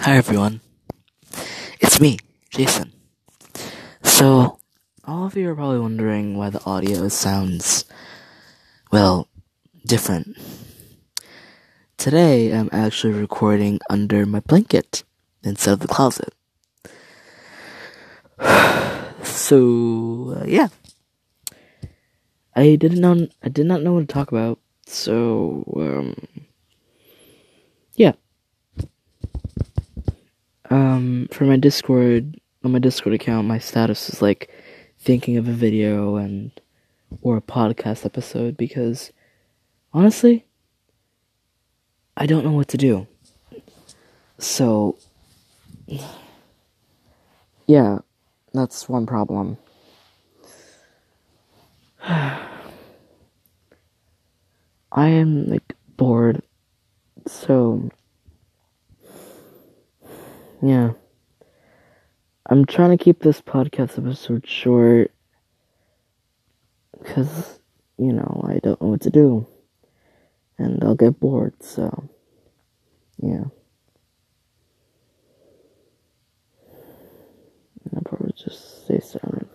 Hi everyone. It's me, Jason. So, all of you are probably wondering why the audio sounds, well, different. Today, I'm actually recording under my blanket instead of the closet. So, uh, yeah. I didn't know, I did not know what to talk about, so, um, yeah. Um, for my Discord, on my Discord account, my status is like thinking of a video and or a podcast episode because honestly, I don't know what to do. So, yeah, that's one problem. I am like bored, so yeah. I'm trying to keep this podcast episode short because, you know, I don't know what to do. And I'll get bored, so, yeah. I'll probably just stay silent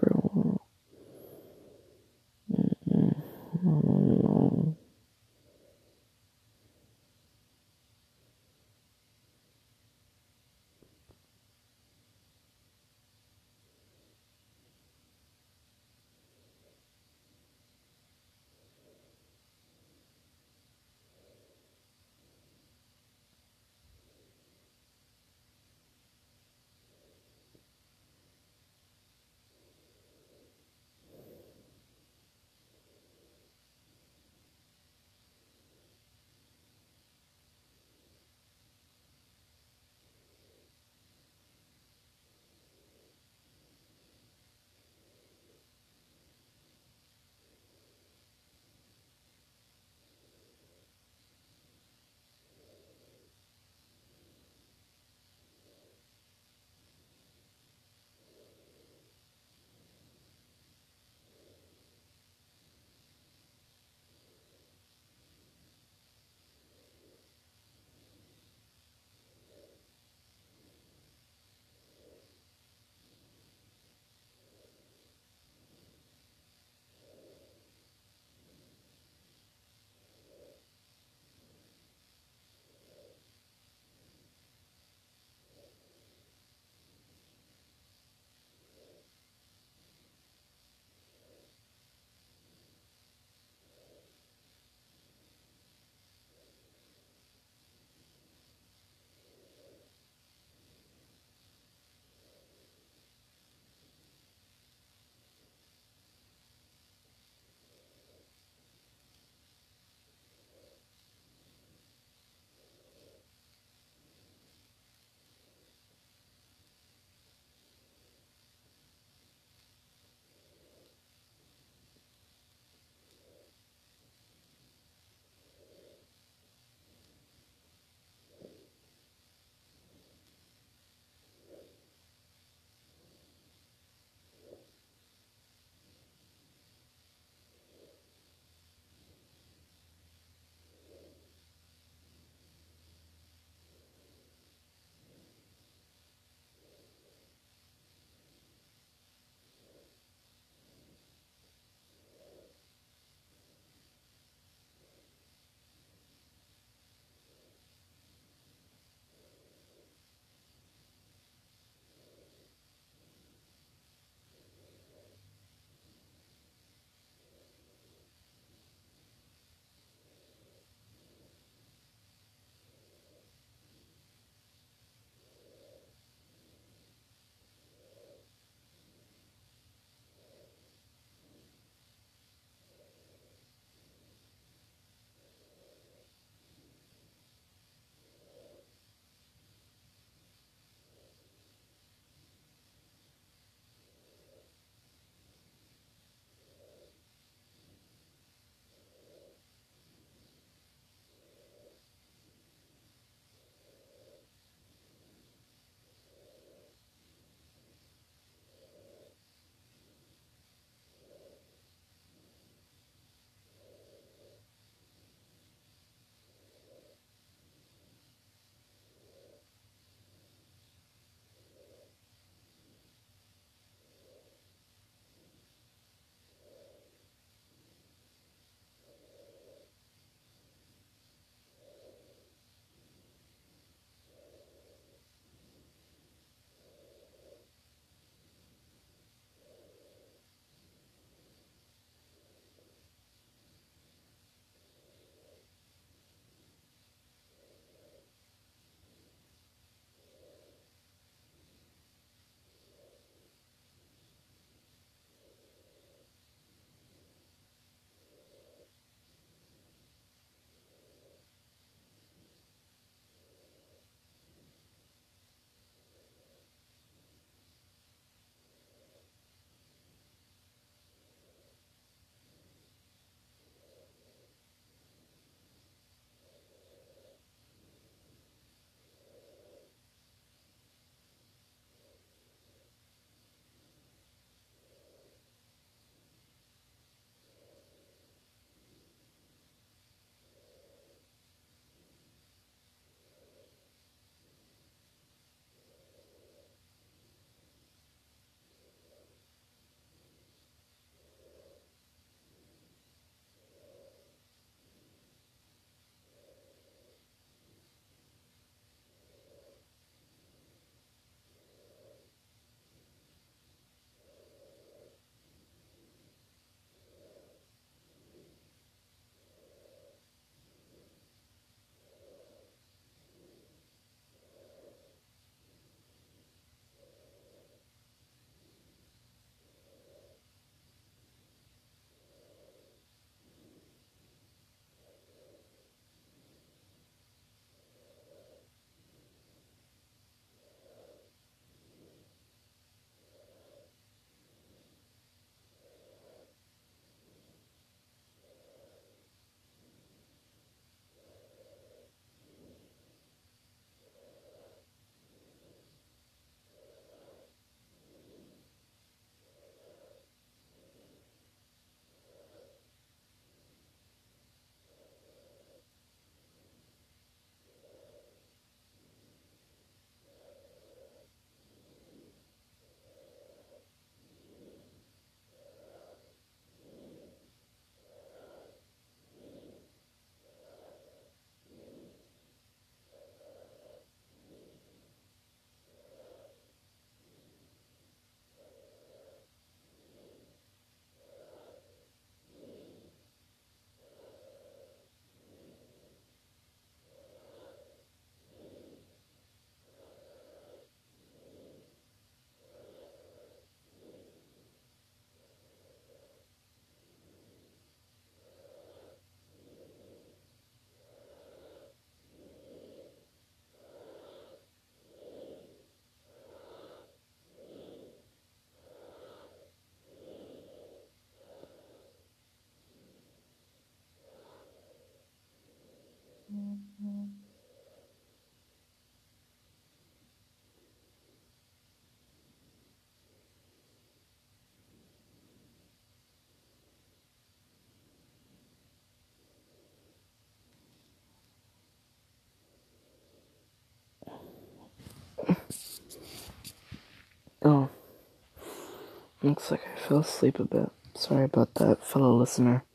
Looks like I fell asleep a bit. Sorry about that, fellow listener.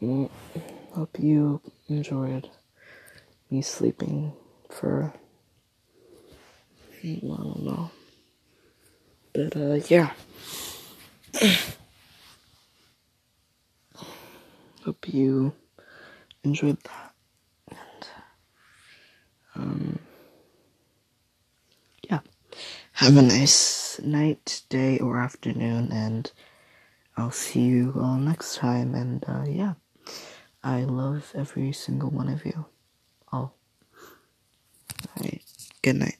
Mm, hope you enjoyed me sleeping for. I don't know. But, uh, yeah. hope you enjoyed that. And, um, yeah. Have a nice night, day, or afternoon, and I'll see you all next time. And, uh, yeah. I love every single one of you. All. Alright. Good night.